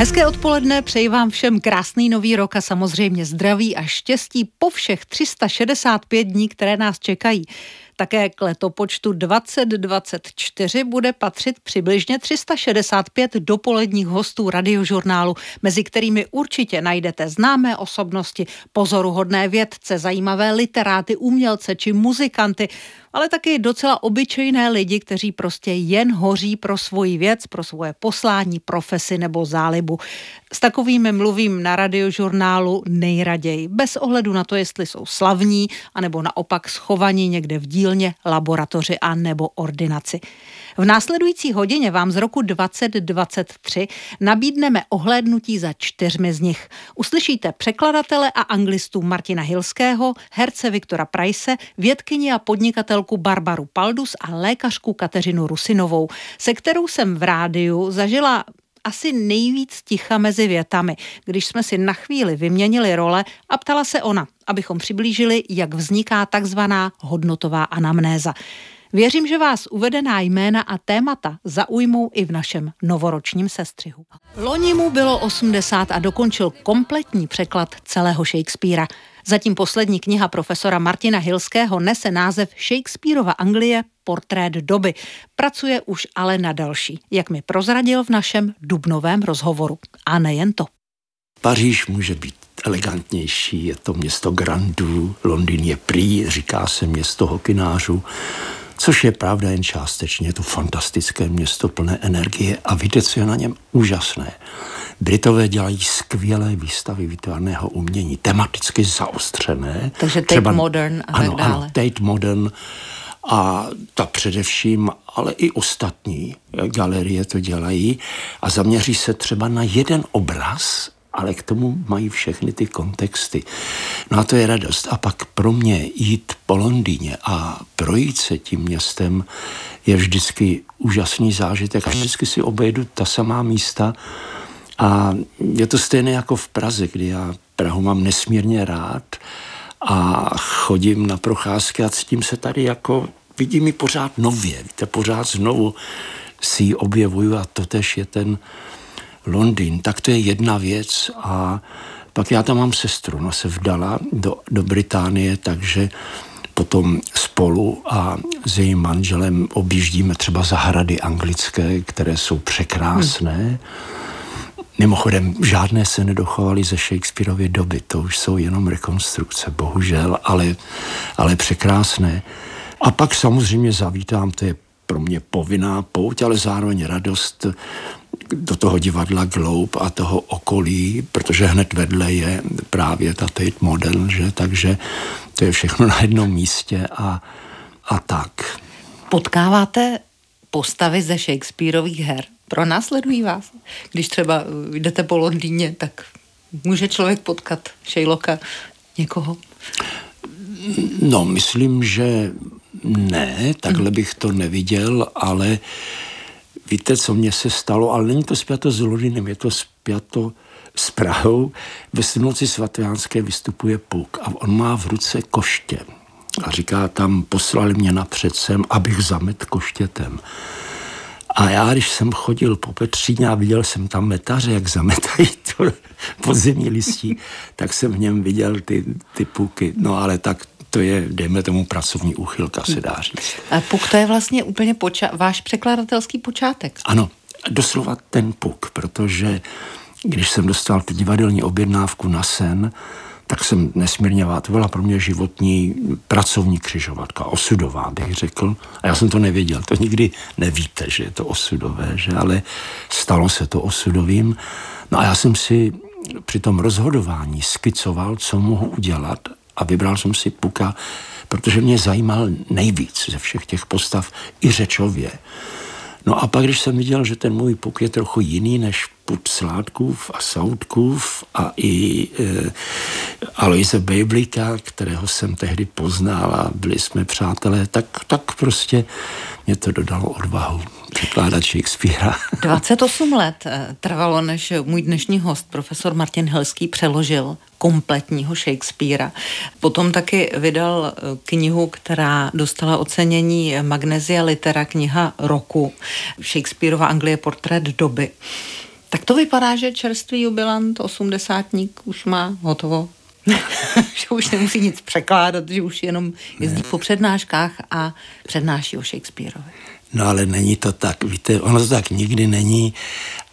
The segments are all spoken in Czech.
Hezké odpoledne, přeji vám všem krásný nový rok a samozřejmě zdraví a štěstí po všech 365 dní, které nás čekají. Také k letopočtu 2024 bude patřit přibližně 365 dopoledních hostů radiožurnálu, mezi kterými určitě najdete známé osobnosti, pozoruhodné vědce, zajímavé literáty, umělce či muzikanty, ale taky docela obyčejné lidi, kteří prostě jen hoří pro svoji věc, pro svoje poslání, profesi nebo zálibu. S takovými mluvím na radiožurnálu nejraději, bez ohledu na to, jestli jsou slavní, anebo naopak schovaní někde v dílně, laboratoři a nebo ordinaci. V následující hodině vám z roku 2023 nabídneme ohlédnutí za čtyřmi z nich. Uslyšíte překladatele a anglistu Martina Hilského, herce Viktora Price, vědkyni a podnikatelku Barbaru Paldus a lékařku Kateřinu Rusinovou, se kterou jsem v rádiu zažila asi nejvíc ticha mezi větami, když jsme si na chvíli vyměnili role a ptala se ona, abychom přiblížili, jak vzniká takzvaná hodnotová anamnéza. Věřím, že vás uvedená jména a témata zaujmou i v našem novoročním sestřihu. Loni mu bylo 80 a dokončil kompletní překlad celého Shakespearea. Zatím poslední kniha profesora Martina Hilského nese název Shakespeareova Anglie portrét doby. Pracuje už ale na další, jak mi prozradil v našem dubnovém rozhovoru. A nejen to. Paříž může být elegantnější, je to město grandů, Londýn je prý, říká se město hokinářů, což je pravda jen částečně. Je to fantastické město plné energie a víte, co je na něm úžasné. Britové dělají skvělé výstavy výtvarného umění, tematicky zaostřené. Takže Tate třeba, Modern a ano, tak dále. Ano, Tate Modern a ta především, ale i ostatní galerie to dělají a zaměří se třeba na jeden obraz ale k tomu mají všechny ty kontexty. No a to je radost. A pak pro mě jít po Londýně a projít se tím městem je vždycky úžasný zážitek. A vždycky si obejdu ta samá místa a je to stejné jako v Praze, kdy já Prahu mám nesmírně rád a chodím na procházky a cítím se tady jako, vidím ji pořád nově, víte, pořád znovu si ji objevuju a to tež je ten Londýn, tak to je jedna věc a pak já tam mám sestru, ona se vdala do, do Británie, takže potom spolu a s jejím manželem objíždíme třeba zahrady anglické, které jsou překrásné. Hmm. Mimochodem, žádné se nedochovaly ze Shakespeareovy doby, to už jsou jenom rekonstrukce, bohužel, ale, ale překrásné. A pak samozřejmě zavítám, to je pro mě povinná pouť, ale zároveň radost do toho divadla Globe a toho okolí, protože hned vedle je právě ta Tate Modern, že? takže to je všechno na jednom místě a, a tak. Potkáváte postavy ze Shakespeareových her? Pro následují vás? Když třeba jdete po Londýně, tak může člověk potkat Shaylocka někoho? No, myslím, že ne, takhle bych to neviděl, ale víte, co mně se stalo, ale není to spjato s Londýnem, je to spjato s Prahou. Ve Sinoci svatojánské vystupuje puk a on má v ruce koště. A říká tam, poslali mě napřed sem, abych zamet koštětem. A já, když jsem chodil po Petříně a viděl jsem tam metaře, jak zametají to podzemní listí, tak jsem v něm viděl ty, ty puky. No ale tak to je, dejme tomu, pracovní úchylka, se dá říct. A puk to je vlastně úplně poča- váš překladatelský počátek. Ano, doslova ten puk, protože když jsem dostal tu divadelní objednávku na sen, tak jsem nesmírně to byla pro mě životní pracovní křižovatka, osudová bych řekl. A já jsem to nevěděl, to nikdy nevíte, že je to osudové, že ale stalo se to osudovým. No a já jsem si při tom rozhodování skicoval, co mohu udělat a vybral jsem si Puka, protože mě zajímal nejvíc ze všech těch postav i řečově. No a pak, když jsem viděl, že ten můj puk je trochu jiný než put Sládkův a Soudkův a i e, Aloise Bejblíka, kterého jsem tehdy poznal a byli jsme přátelé, tak, tak prostě mě to dodalo odvahu překládat Shakespearea. 28 let eh, trvalo, než můj dnešní host, profesor Martin Helský, přeložil kompletního Shakespearea. Potom taky vydal eh, knihu, která dostala ocenění Magnesia Litera, kniha roku. Shakespeareova Anglie portrét doby. Tak to vypadá, že čerstvý jubilant, osmdesátník, už má hotovo. že už nemusí nic překládat, že už jenom jezdí ne. po přednáškách a přednáší o Shakespeareovi. No ale není to tak, víte, ono to tak nikdy není.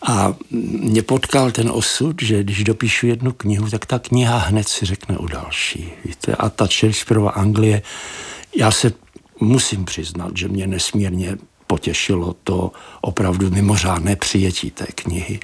A mě potkal ten osud, že když dopíšu jednu knihu, tak ta kniha hned si řekne o další. Víte, a ta Shakespeareova Anglie, já se musím přiznat, že mě nesmírně potěšilo to opravdu mimořádné přijetí té knihy.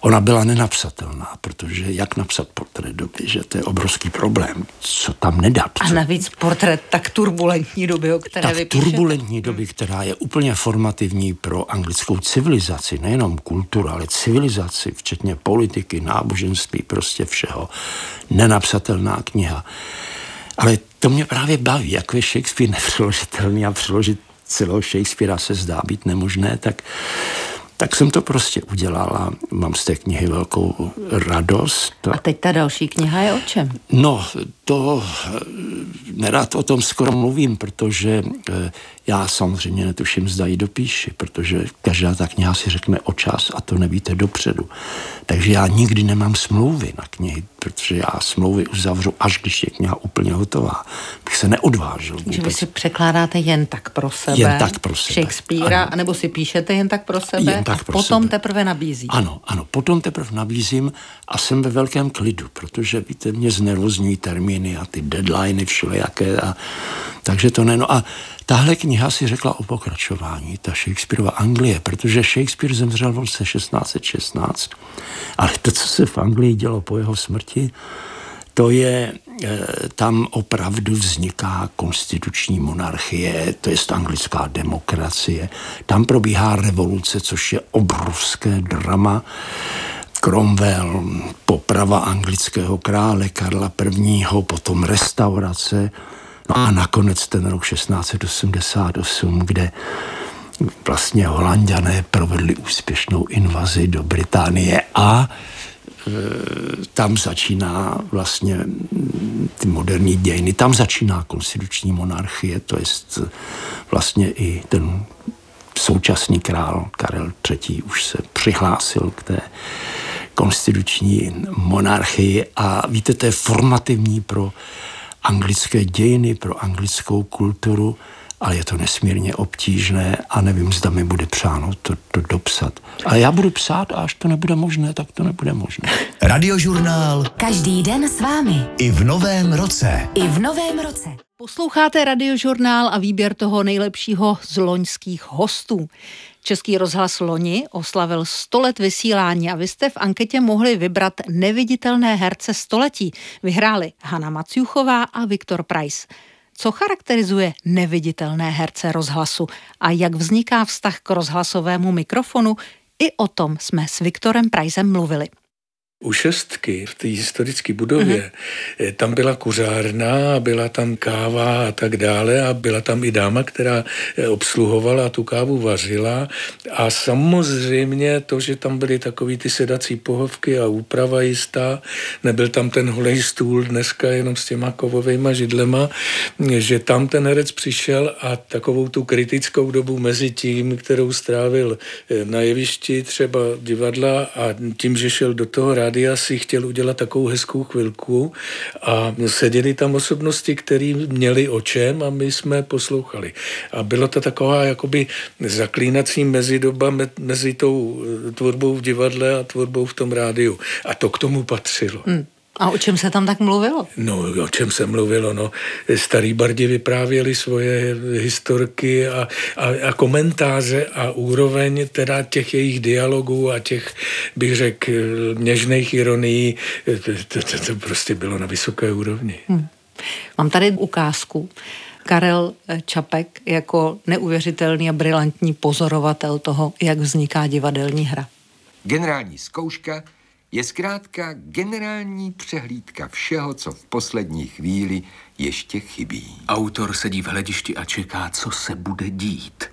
Ona byla nenapsatelná, protože jak napsat portrét doby, že to je obrovský problém, co tam nedat. A navíc portrét tak turbulentní doby, o které Tak vypíšete. turbulentní doby, která je úplně formativní pro anglickou civilizaci, nejenom kulturu, ale civilizaci, včetně politiky, náboženství, prostě všeho. Nenapsatelná kniha. Ale to mě právě baví, jako je Shakespeare nepřeložitelný a přeložit celého Shakespearea se zdá být nemožné, tak tak jsem to prostě udělala. Mám z té knihy velkou radost. A teď ta další kniha je o čem? No, to eh, nerad o tom skoro mluvím, protože eh, já samozřejmě netuším, zda ji dopíši, protože každá ta kniha si řekne o čas a to nevíte dopředu. Takže já nikdy nemám smlouvy na knihy, protože já smlouvy uzavřu, až když je kniha úplně hotová. Bych se neodvážil. Vůbec. Že vy si překládáte jen tak pro sebe. Jen tak pro sebe. Shakespearea, ano. anebo si píšete jen tak pro sebe jen tak a pro potom sebe. teprve nabízí. Ano, ano, potom teprve nabízím a jsem ve velkém klidu, protože víte, mě znervozňují termíny a ty deadliny všelijaké a takže to ne. No a tahle kniha si řekla o pokračování, ta Shakespeareova Anglie, protože Shakespeare zemřel v roce 1616, ale to, co se v Anglii dělo po jeho smrti, to je, tam opravdu vzniká konstituční monarchie, to je anglická demokracie. Tam probíhá revoluce, což je obrovské drama. Cromwell, poprava anglického krále Karla I., potom restaurace, no a nakonec ten rok 1688, kde vlastně holanděné provedli úspěšnou invazi do Británie a tam začíná vlastně ty moderní dějiny, tam začíná konstituční monarchie, to je vlastně i ten současný král Karel III. už se přihlásil k té konstituční monarchii a víte, to je formativní pro anglické dějiny, pro anglickou kulturu ale je to nesmírně obtížné a nevím, zda mi bude přáno to, to dopsat. Ale já budu psát a až to nebude možné, tak to nebude možné. Radiožurnál. Každý den s vámi. I v novém roce. I v novém roce. Posloucháte radiožurnál a výběr toho nejlepšího z loňských hostů. Český rozhlas loni oslavil 100 let vysílání a vy jste v anketě mohli vybrat neviditelné herce století. Vyhráli Hanna Maciuchová a Viktor Price. Co charakterizuje neviditelné herce rozhlasu a jak vzniká vztah k rozhlasovému mikrofonu, i o tom jsme s Viktorem Prajzem mluvili. U šestky v té historické budově, mm-hmm. tam byla kuřárna, byla tam káva a tak dále a byla tam i dáma, která eh, obsluhovala a tu kávu vařila a samozřejmě to, že tam byly takový ty sedací pohovky a úprava jistá, nebyl tam ten holej stůl dneska jenom s těma kovovými židlema, že tam ten herec přišel a takovou tu kritickou dobu mezi tím, kterou strávil eh, na jevišti třeba divadla a tím, že šel do toho rád rádia si chtěl udělat takovou hezkou chvilku a seděli tam osobnosti, které měli o čem a my jsme poslouchali. A bylo to taková jakoby zaklínací mezidoba mezi tou eh, tvorbou v divadle a tvorbou v tom rádiu. A to k tomu patřilo. Hmm. A o čem se tam tak mluvilo? No, o čem se mluvilo, no. Starý bardi vyprávěli svoje historky a, a, a komentáře a úroveň teda těch jejich dialogů a těch, bych řekl, něžných ironií, to, to, to, to prostě bylo na vysoké úrovni. Hmm. Mám tady ukázku. Karel Čapek jako neuvěřitelný a brilantní pozorovatel toho, jak vzniká divadelní hra. Generální zkouška je zkrátka generální přehlídka všeho, co v poslední chvíli ještě chybí. Autor sedí v hledišti a čeká, co se bude dít.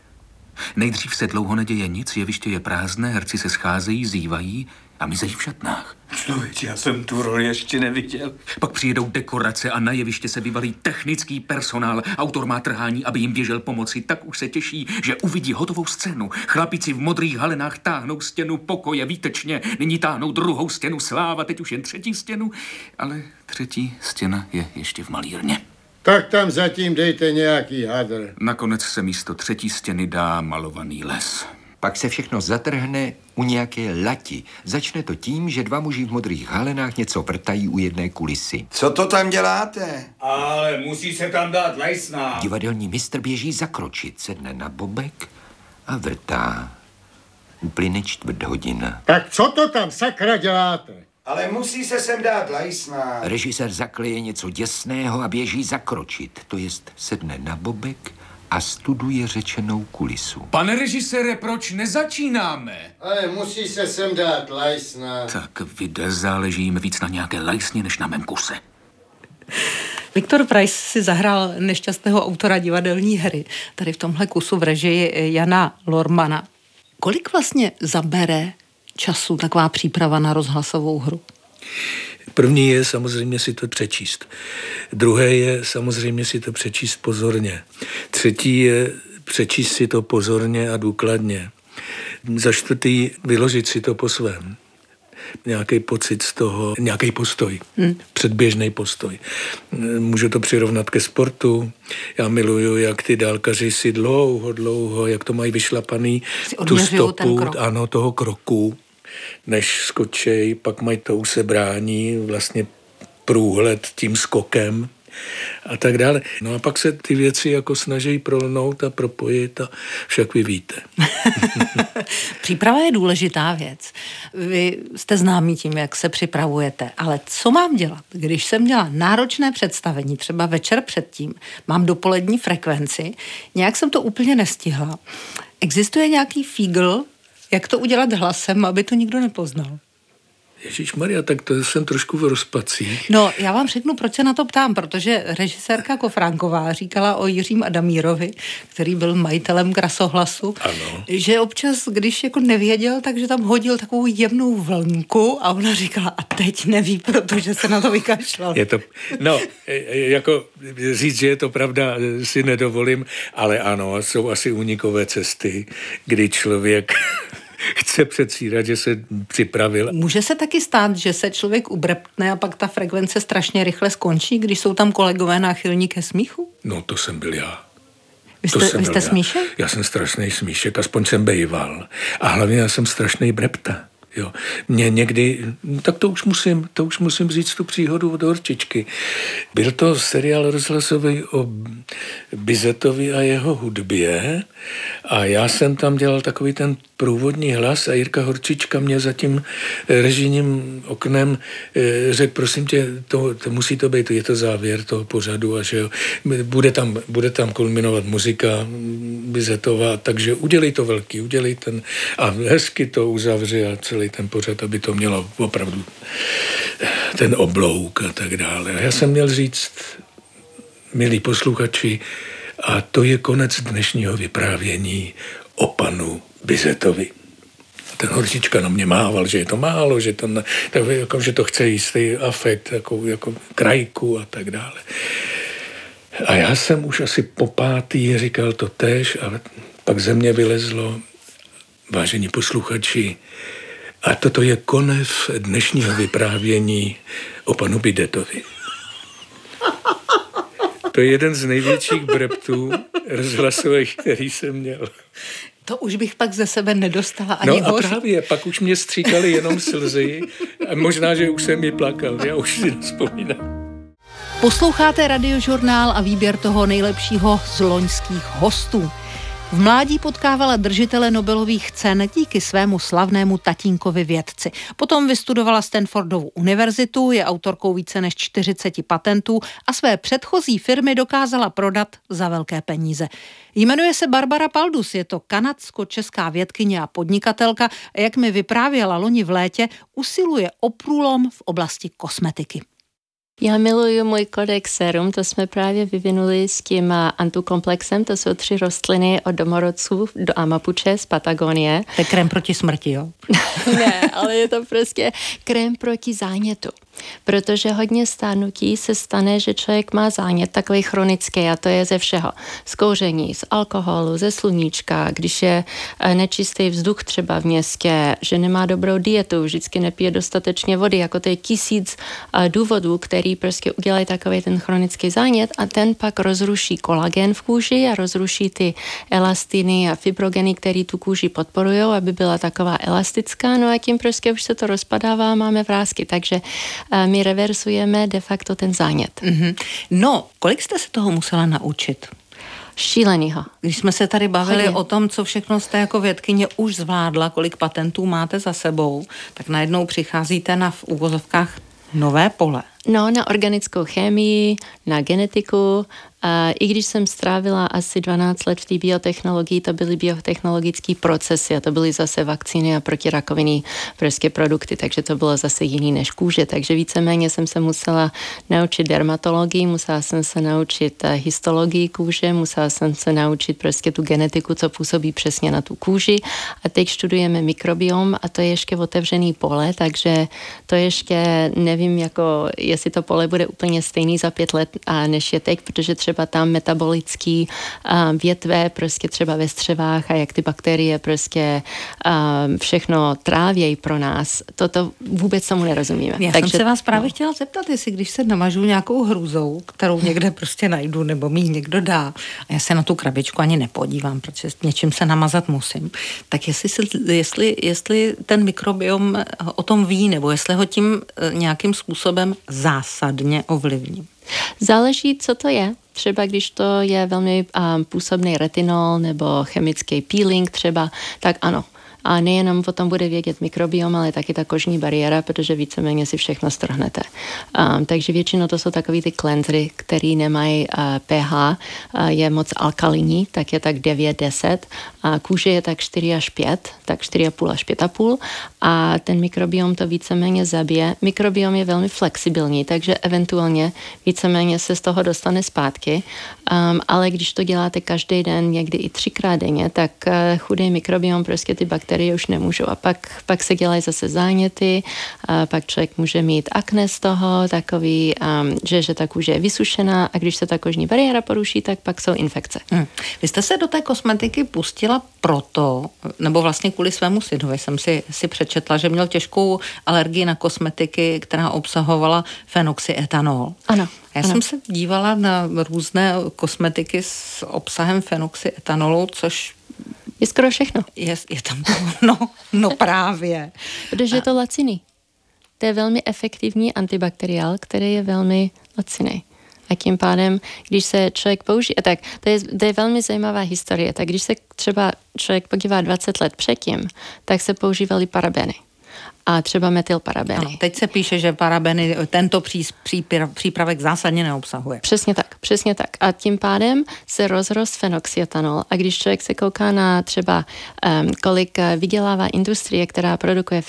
Nejdřív se dlouho neděje nic, jeviště je prázdné, herci se scházejí, zývají a mizejí v šatnách. Člověče, já jsem tu roli ještě neviděl. Pak přijedou dekorace a na jeviště se vyvalí technický personál. Autor má trhání, aby jim běžel pomoci. Tak už se těší, že uvidí hotovou scénu. Chlapici v modrých halenách táhnou stěnu pokoje výtečně. Nyní táhnou druhou stěnu sláva, teď už jen třetí stěnu. Ale třetí stěna je ještě v malírně. Tak tam zatím dejte nějaký hadr. Nakonec se místo třetí stěny dá malovaný les. Pak se všechno zatrhne u nějaké lati. Začne to tím, že dva muži v modrých halenách něco vrtají u jedné kulisy. Co to tam děláte? Ale musí se tam dát lajsná. Divadelní mistr běží zakročit, sedne na bobek a vrtá. Uplyne čtvrt hodina. Tak co to tam sakra děláte? Ale musí se sem dát lajsná. Režisér zakleje něco děsného a běží zakročit. To jest sedne na bobek a studuje řečenou kulisu. Pane režisére, proč nezačínáme? Ale musí se sem dát lajsna. Tak vide, záleží jim víc na nějaké lajsně, než na mém kuse. Viktor Price si zahrál nešťastného autora divadelní hry, tady v tomhle kusu v režii Jana Lormana. Kolik vlastně zabere času taková příprava na rozhlasovou hru? První je samozřejmě si to přečíst. Druhé je samozřejmě si to přečíst pozorně. Třetí je přečíst si to pozorně a důkladně. Za čtvrtý vyložit si to po svém. Nějaký pocit z toho, nějaký postoj, hmm. předběžný postoj. Můžu to přirovnat ke sportu. Já miluju, jak ty dálkaři si dlouho, dlouho, jak to mají vyšlapaný, tu stopu, ano, toho kroku než skočej, pak mají to usebrání, vlastně průhled tím skokem a tak dále. No a pak se ty věci jako snaží prolnout a propojit a však vy víte. Příprava je důležitá věc. Vy jste známí tím, jak se připravujete, ale co mám dělat, když jsem měla náročné představení, třeba večer předtím, mám dopolední frekvenci, nějak jsem to úplně nestihla. Existuje nějaký fígl, jak to udělat hlasem, aby to nikdo nepoznal? Ježíš Maria, tak to jsem trošku v rozpacích. No, já vám řeknu, proč se na to ptám, protože režisérka Kofránková říkala o Jiřím Adamírovi, který byl majitelem krasohlasu, ano. že občas, když jako nevěděl, takže tam hodil takovou jemnou vlnku a ona říkala, a teď neví, protože se na to vykašlal. Je to, no, jako říct, že je to pravda, si nedovolím, ale ano, jsou asi unikové cesty, kdy člověk chce předstírat, že se připravil. Může se taky stát, že se člověk ubrepne a pak ta frekvence strašně rychle skončí, když jsou tam kolegové náchylní ke smíchu? No to jsem byl já. Vy jste, vy jste smíšek? Já. já jsem strašný smíšek, aspoň jsem bejval. A hlavně já jsem strašný brepta. Jo. Mě někdy, tak to už musím, to už musím říct tu příhodu od Horčičky. Byl to seriál rozhlasový o Bizetovi a jeho hudbě a já jsem tam dělal takový ten průvodní hlas a Jirka Horčička mě za tím režijním oknem eh, řekl, prosím tě, to, to musí to být, je to závěr toho pořadu a že jo, bude tam, bude tam kulminovat muzika Bizetová, takže udělej to velký, udělej ten a hezky to uzavři a celý ten pořad, aby to mělo opravdu ten oblouk a tak dále. A já jsem měl říct, milí posluchači, a to je konec dnešního vyprávění o panu Bizetovi. Ten horčička na mě mával, že je to málo, že to, tak, jako, že to chce jistý afekt, jako, jako krajku a tak dále. A já jsem už asi po pátý říkal to tež a pak ze mě vylezlo, vážení posluchači, a toto je konec dnešního vyprávění o panu Bidetovi. To je jeden z největších breptů rozhlasových, který jsem měl. To už bych pak ze sebe nedostala ani No a hoř. právě, pak už mě stříkaly jenom slzy a možná, že už jsem mi plakal, já už si nespomínám. Posloucháte radiožurnál a výběr toho nejlepšího z loňských hostů. V mládí potkávala držitele Nobelových cen díky svému slavnému tatínkovi vědci. Potom vystudovala Stanfordovu univerzitu, je autorkou více než 40 patentů a své předchozí firmy dokázala prodat za velké peníze. Jmenuje se Barbara Paldus, je to kanadsko-česká vědkyně a podnikatelka jak mi vyprávěla loni v létě, usiluje o průlom v oblasti kosmetiky. Já miluju můj kodex serum, to jsme právě vyvinuli s tím antukomplexem, to jsou tři rostliny od domorodců do Amapuče z Patagonie. To je krém proti smrti, jo? ne, ale je to prostě krém proti zánětu. Protože hodně stárnutí se stane, že člověk má zánět takový chronický a to je ze všeho. Z kouření, z alkoholu, ze sluníčka, když je eh, nečistý vzduch třeba v městě, že nemá dobrou dietu, vždycky nepije dostatečně vody, jako to je tisíc eh, důvodů, který prostě udělají takový ten chronický zánět a ten pak rozruší kolagen v kůži a rozruší ty elastiny a fibrogeny, které tu kůži podporují, aby byla taková elastická, no a tím prostě už se to rozpadává máme vrázky, takže my reversujeme de facto ten zánět. Mm-hmm. No, kolik jste se toho musela naučit? šílenýho. Když jsme se tady bavili Chodě. o tom, co všechno jste jako vědkyně už zvládla, kolik patentů máte za sebou, tak najednou přicházíte na v úvozovkách nové pole. No, na organickou chemii, na genetiku, a I když jsem strávila asi 12 let v té biotechnologii, to byly biotechnologické procesy a to byly zase vakcíny a protirakovinné prostě produkty, takže to bylo zase jiný než kůže. Takže víceméně jsem se musela naučit dermatologii, musela jsem se naučit eh, histologii kůže, musela jsem se naučit prostě tu genetiku, co působí přesně na tu kůži. A teď studujeme mikrobiom a to je ještě otevřený pole, takže to ještě nevím, jako jestli to pole bude úplně stejný za pět let, a než je teď, protože třeba třeba tam metabolický větve prostě třeba ve střevách a jak ty bakterie prostě všechno trávějí pro nás. Toto vůbec tomu nerozumíme. Já Takže, jsem se vás právě no. chtěla zeptat, jestli když se namažu nějakou hrůzou, kterou někde prostě najdu nebo mi někdo dá a já se na tu krabičku ani nepodívám, protože něčím se namazat musím, tak jestli, se, jestli, jestli ten mikrobiom o tom ví nebo jestli ho tím e, nějakým způsobem zásadně ovlivní. Záleží, co to je. Třeba když to je velmi um, působný retinol nebo chemický peeling třeba, tak ano, a nejenom o tom bude vědět mikrobiom, ale taky ta kožní bariéra, protože víceméně si všechno strhnete. Um, takže většinou to jsou takový ty cleansery, který nemají uh, pH, uh, je moc alkalinní, tak je tak 9-10, a kůže je tak 4 až 5, tak 4,5 až 5,5 a ten mikrobiom to víceméně zabije. Mikrobiom je velmi flexibilní, takže eventuálně víceméně se z toho dostane zpátky, um, ale když to děláte každý den, někdy i třikrát denně, tak uh, chudý mikrobiom prostě ty bakterie bakterie už nemůžou. A pak, pak se dělají zase záněty, a pak člověk může mít akné z toho, takový, um, že, že ta kůže je vysušená a když se ta kožní bariéra poruší, tak pak jsou infekce. Hmm. Vy jste se do té kosmetiky pustila proto, nebo vlastně kvůli svému synovi jsem si, si přečetla, že měl těžkou alergii na kosmetiky, která obsahovala fenoxyetanol. Ano. Já ano. jsem se dívala na různé kosmetiky s obsahem fenoxyetanolu, což je skoro všechno. Je, je tam to, no, no právě. Protože je to laciný. To je velmi efektivní antibakteriál, který je velmi laciný. A tím pádem, když se člověk použije, tak to je, to je velmi zajímavá historie, tak když se třeba člověk podívá 20 let předtím, tak se používaly parabeny a třeba metylparabeny. Ano, teď se píše, že parabeny tento přípravek zásadně neobsahuje. Přesně tak, přesně tak. A tím pádem se rozrost fenoxietanol. A když člověk se kouká na třeba, um, kolik eh, vydělává industrie, která produkuje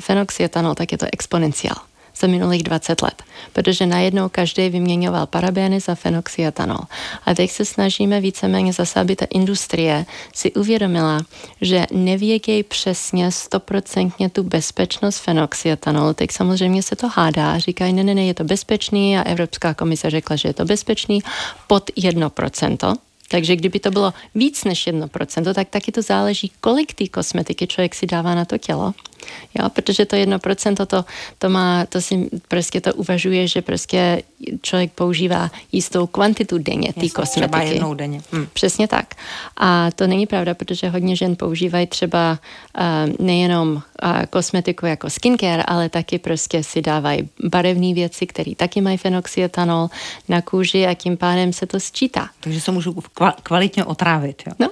fenoxietanol, tak je to exponenciál za minulých 20 let, protože najednou každý vyměňoval parabény za fenoxietanol. A teď se snažíme víceméně zase, aby ta industrie si uvědomila, že nevědějí přesně stoprocentně tu bezpečnost fenoxietanolu. Teď samozřejmě se to hádá, říkají, ne, ne, ne, je to bezpečný a Evropská komise řekla, že je to bezpečný pod 1%. Takže kdyby to bylo víc než 1%, tak taky to záleží, kolik té kosmetiky člověk si dává na to tělo. Jo, protože to 1% to, to má, to si prostě to uvažuje, že prostě člověk používá jistou kvantitu denně té kosmetiky. Třeba jednou denně. Hm. Přesně tak. A to není pravda, protože hodně žen používají třeba uh, nejenom uh, kosmetiku jako skincare, ale taky prostě si dávají barevné věci, které taky mají fenoxietanol na kůži a tím pádem se to sčítá. Takže se můžu kvalitně otrávit. Jo? No,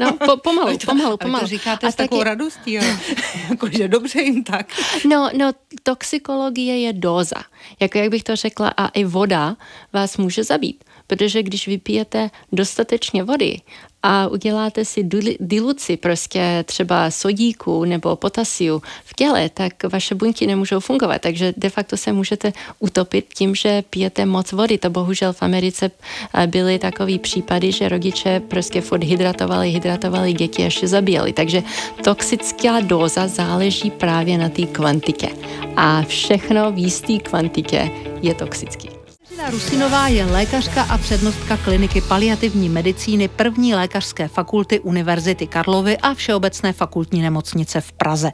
No, po, pomalu, to, pomalu, pomalu. to říkáte a s takovou taky... radostí, jo. Jakože dobře jim tak. No, no, toxikologie je doza. Jako jak bych to řekla, a i voda vás může zabít protože když vypijete dostatečně vody a uděláte si diluci prostě třeba sodíku nebo potasiu v těle, tak vaše buňky nemůžou fungovat. Takže de facto se můžete utopit tím, že pijete moc vody. To bohužel v Americe eh, byly takový případy, že rodiče prostě furt hydratovali, hydratovali děti až je zabíjeli. Takže toxická dóza záleží právě na té kvantitě. A všechno v jisté kvantitě je toxický. Kateřina Rusinová je lékařka a přednostka kliniky paliativní medicíny první lékařské fakulty Univerzity Karlovy a Všeobecné fakultní nemocnice v Praze.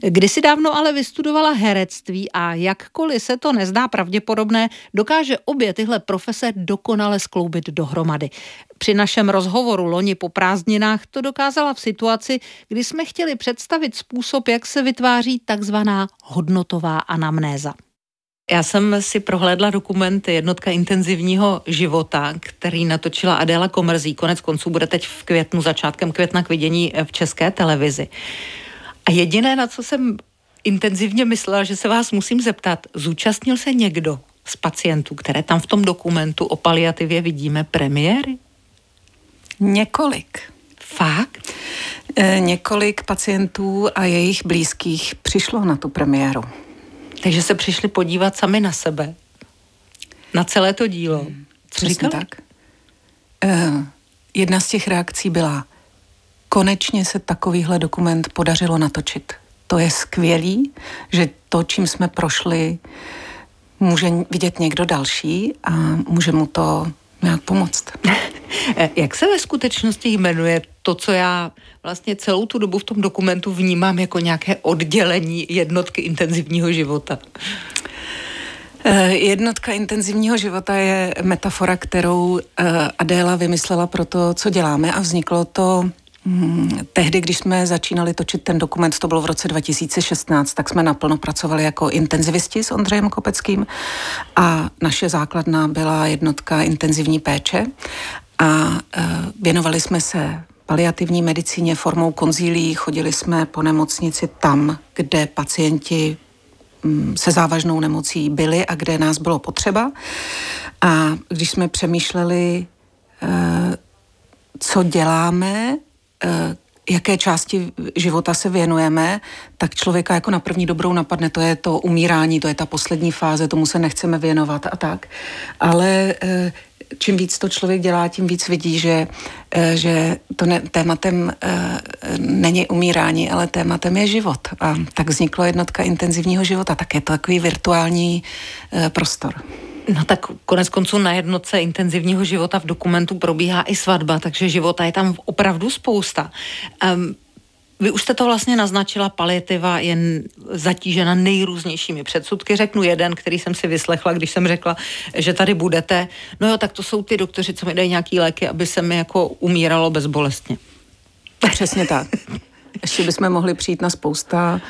Kdysi dávno ale vystudovala herectví a jakkoliv se to nezdá pravděpodobné, dokáže obě tyhle profese dokonale skloubit dohromady. Při našem rozhovoru loni po prázdninách to dokázala v situaci, kdy jsme chtěli představit způsob, jak se vytváří takzvaná hodnotová anamnéza. Já jsem si prohlédla dokument Jednotka intenzivního života, který natočila Adéla Komrzí. Konec konců bude teď v květnu, začátkem května k vidění v české televizi. A jediné, na co jsem intenzivně myslela, že se vás musím zeptat, zúčastnil se někdo z pacientů, které tam v tom dokumentu o paliativě vidíme premiéry? Několik. Fakt? E, několik pacientů a jejich blízkých přišlo na tu premiéru. Takže se přišli podívat sami na sebe. Na celé to dílo. Hmm, Co Přesně tak. Uh, jedna z těch reakcí byla, konečně se takovýhle dokument podařilo natočit. To je skvělý, že to, čím jsme prošli, může vidět někdo další a může mu to nějak pomoct. Jak se ve skutečnosti jmenuje to, co já vlastně celou tu dobu v tom dokumentu vnímám jako nějaké oddělení jednotky intenzivního života? Eh, jednotka intenzivního života je metafora, kterou eh, Adéla vymyslela pro to, co děláme a vzniklo to Hmm, tehdy, když jsme začínali točit ten dokument, to bylo v roce 2016, tak jsme naplno pracovali jako intenzivisti s Ondřejem Kopeckým a naše základna byla jednotka intenzivní péče a e, věnovali jsme se paliativní medicíně formou konzílí, chodili jsme po nemocnici tam, kde pacienti mm, se závažnou nemocí byli a kde nás bylo potřeba. A když jsme přemýšleli, e, co děláme, jaké části života se věnujeme, tak člověka jako na první dobrou napadne, to je to umírání, to je ta poslední fáze, tomu se nechceme věnovat a tak. Ale eh, čím víc to člověk dělá, tím víc vidí, že, eh, že to ne, tématem není umírání, ale tématem je život. A tak vzniklo jednotka intenzivního života, tak je to takový virtuální prostor. No tak konec konců na jednotce intenzivního života v dokumentu probíhá i svatba, takže života je tam opravdu spousta. Um, vy už jste to vlastně naznačila, paliativa je zatížena nejrůznějšími předsudky. Řeknu jeden, který jsem si vyslechla, když jsem řekla, že tady budete. No jo, tak to jsou ty doktoři, co mi dají nějaký léky, aby se mi jako umíralo bezbolestně. Přesně tak. Ještě bychom mohli přijít na spousta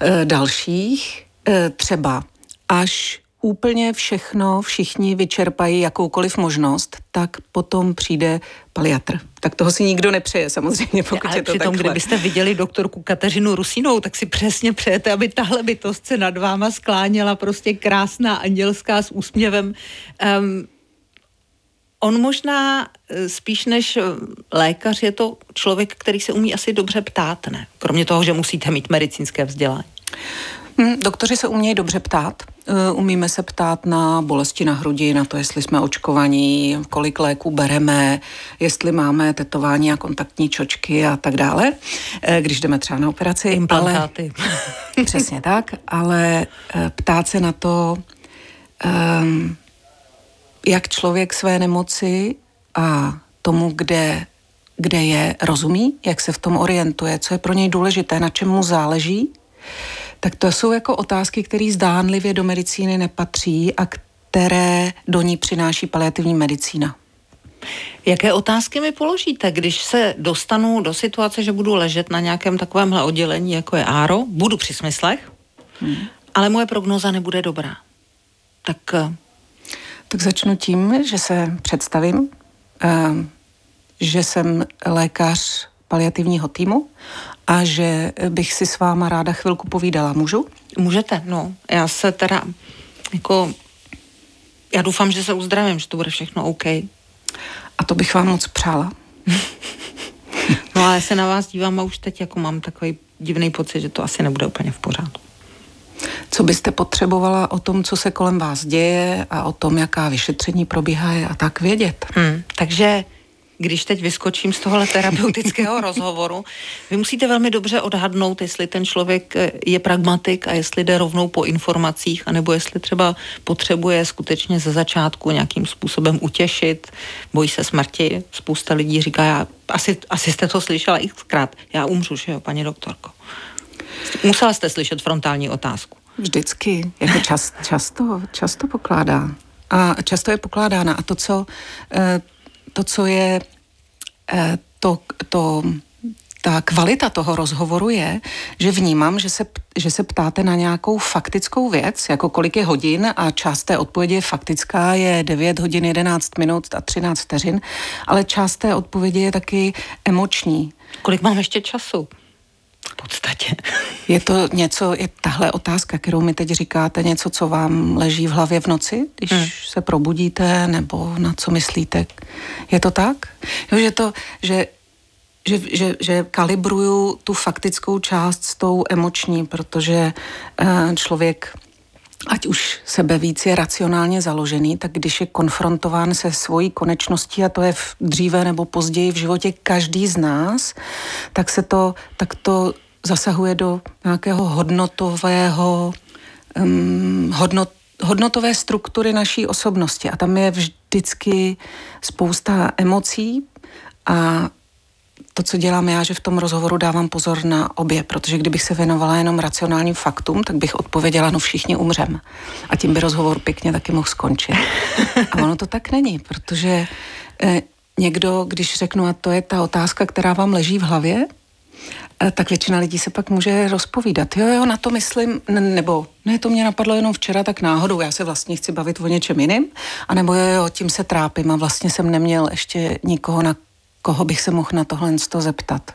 e, dalších. E, třeba až úplně všechno všichni vyčerpají jakoukoliv možnost, tak potom přijde paliatr. Tak toho si nikdo nepřeje samozřejmě, pokud Ale je to přitom, takhle. kdybyste viděli doktorku Kateřinu Rusinou, tak si přesně přejete, aby tahle bytost se nad váma skláněla, prostě krásná, andělská s úsměvem. Um, On možná eh, spíš než eh, lékař je to člověk, který se umí asi dobře ptát, ne? Kromě toho, že musíte mít medicínské vzdělání. Hmm, doktoři se umějí dobře ptát. Eh, umíme se ptát na bolesti na hrudi, na to, jestli jsme očkovaní, kolik léků bereme, jestli máme tetování a kontaktní čočky a tak dále, eh, když jdeme třeba na operaci. Implantáty. Ale, přesně tak, ale eh, ptát se na to, ehm, jak člověk své nemoci a tomu, kde, kde je, rozumí, jak se v tom orientuje, co je pro něj důležité, na čem mu záleží, tak to jsou jako otázky, které zdánlivě do medicíny nepatří a které do ní přináší paliativní medicína. Jaké otázky mi položíte, když se dostanu do situace, že budu ležet na nějakém takovémhle oddělení, jako je ARO, budu při smyslech, hmm. ale moje prognoza nebude dobrá. Tak... Eh, tak začnu tím, že se představím, eh, že jsem lékař paliativního týmu a že bych si s váma ráda chvilku povídala. Můžu? Můžete, no. Já se teda jako Já doufám, že se uzdravím, že to bude všechno OK. A to bych vám moc přála. no ale se na vás dívám a už teď jako mám takový divný pocit, že to asi nebude úplně v pořádku. Co byste potřebovala o tom, co se kolem vás děje a o tom, jaká vyšetření probíhá a tak vědět? Hmm, takže když teď vyskočím z tohohle terapeutického rozhovoru, vy musíte velmi dobře odhadnout, jestli ten člověk eh, je pragmatik a jestli jde rovnou po informacích, anebo jestli třeba potřebuje skutečně ze začátku nějakým způsobem utěšit, bojí se smrti. Spousta lidí říká, já, asi, asi jste to slyšela xkrát, já umřu, že jo, paní doktorko. Musela jste slyšet frontální otázku. Vždycky, jako čas, často, často pokládá. A často je pokládána. A to, co, eh, to, co je eh, to, to, ta kvalita toho rozhovoru je, že vnímám, že se, že se ptáte na nějakou faktickou věc, jako kolik je hodin a část té odpovědi je faktická, je 9 hodin 11 minut a 13 vteřin, ale část té odpovědi je taky emoční. Kolik mám ještě času? V podstatě. Je to něco, je tahle otázka, kterou mi teď říkáte, něco, co vám leží v hlavě v noci, když hmm. se probudíte, nebo na co myslíte? Je to tak? Jo, že to, že že, že, že kalibruju tu faktickou část s tou emoční, protože uh, člověk ať už sebe víc je racionálně založený, tak když je konfrontován se svojí konečností, a to je v dříve nebo později v životě každý z nás, tak se to, tak to zasahuje do nějakého hodnotového um, hodnot, hodnotové struktury naší osobnosti. A tam je vždycky spousta emocí a to, co dělám já, že v tom rozhovoru dávám pozor na obě, protože kdybych se věnovala jenom racionálním faktům, tak bych odpověděla, no všichni umřem. A tím by rozhovor pěkně taky mohl skončit. A ono to tak není, protože eh, někdo, když řeknu, a to je ta otázka, která vám leží v hlavě, eh, tak většina lidí se pak může rozpovídat. Jo, jo, na to myslím, nebo ne, to mě napadlo jenom včera tak náhodou, já se vlastně chci bavit o něčem jiným, anebo jo, jo, tím se trápím a vlastně jsem neměl ještě nikoho, na koho bych se mohl na tohle zeptat.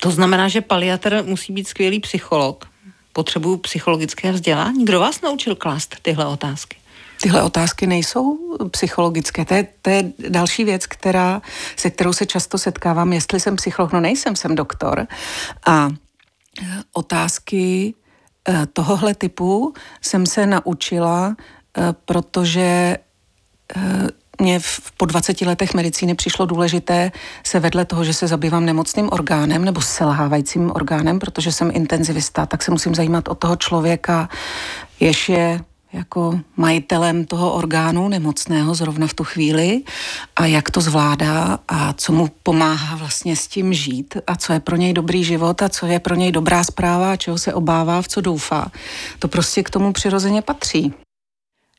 To znamená, že paliatr musí být skvělý psycholog. Potřebuju psychologické vzdělání. Kdo vás naučil klást tyhle otázky? Tyhle otázky nejsou psychologické. To je, to je další věc, která, se kterou se často setkávám. Jestli jsem psycholog, no nejsem, jsem doktor. A e, otázky e, tohohle typu jsem se naučila, e, protože mě v, po 20 letech medicíny přišlo důležité se vedle toho, že se zabývám nemocným orgánem nebo selhávajícím orgánem, protože jsem intenzivista, tak se musím zajímat o toho člověka, jež je jako majitelem toho orgánu nemocného zrovna v tu chvíli a jak to zvládá a co mu pomáhá vlastně s tím žít a co je pro něj dobrý život a co je pro něj dobrá zpráva a čeho se obává, v co doufá. To prostě k tomu přirozeně patří.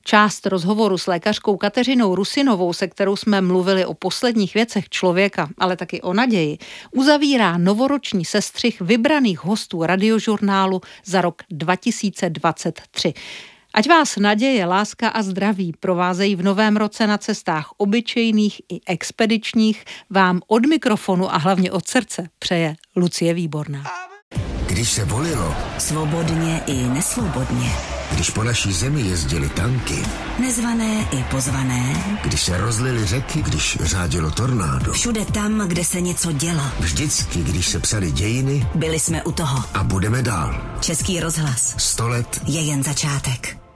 Část rozhovoru s lékařkou Kateřinou Rusinovou, se kterou jsme mluvili o posledních věcech člověka, ale taky o naději, uzavírá novoroční sestřih vybraných hostů radiožurnálu za rok 2023. Ať vás naděje, láska a zdraví provázejí v novém roce na cestách obyčejných i expedičních, vám od mikrofonu a hlavně od srdce přeje Lucie Výborná. Když se volilo. Svobodně i nesvobodně. Když po naší zemi jezdili tanky. Nezvané i pozvané. Když se rozlily řeky, když řádilo tornádo. Všude tam, kde se něco dělo. Vždycky, když se psali dějiny. Byli jsme u toho. A budeme dál. Český rozhlas. Sto let je jen začátek.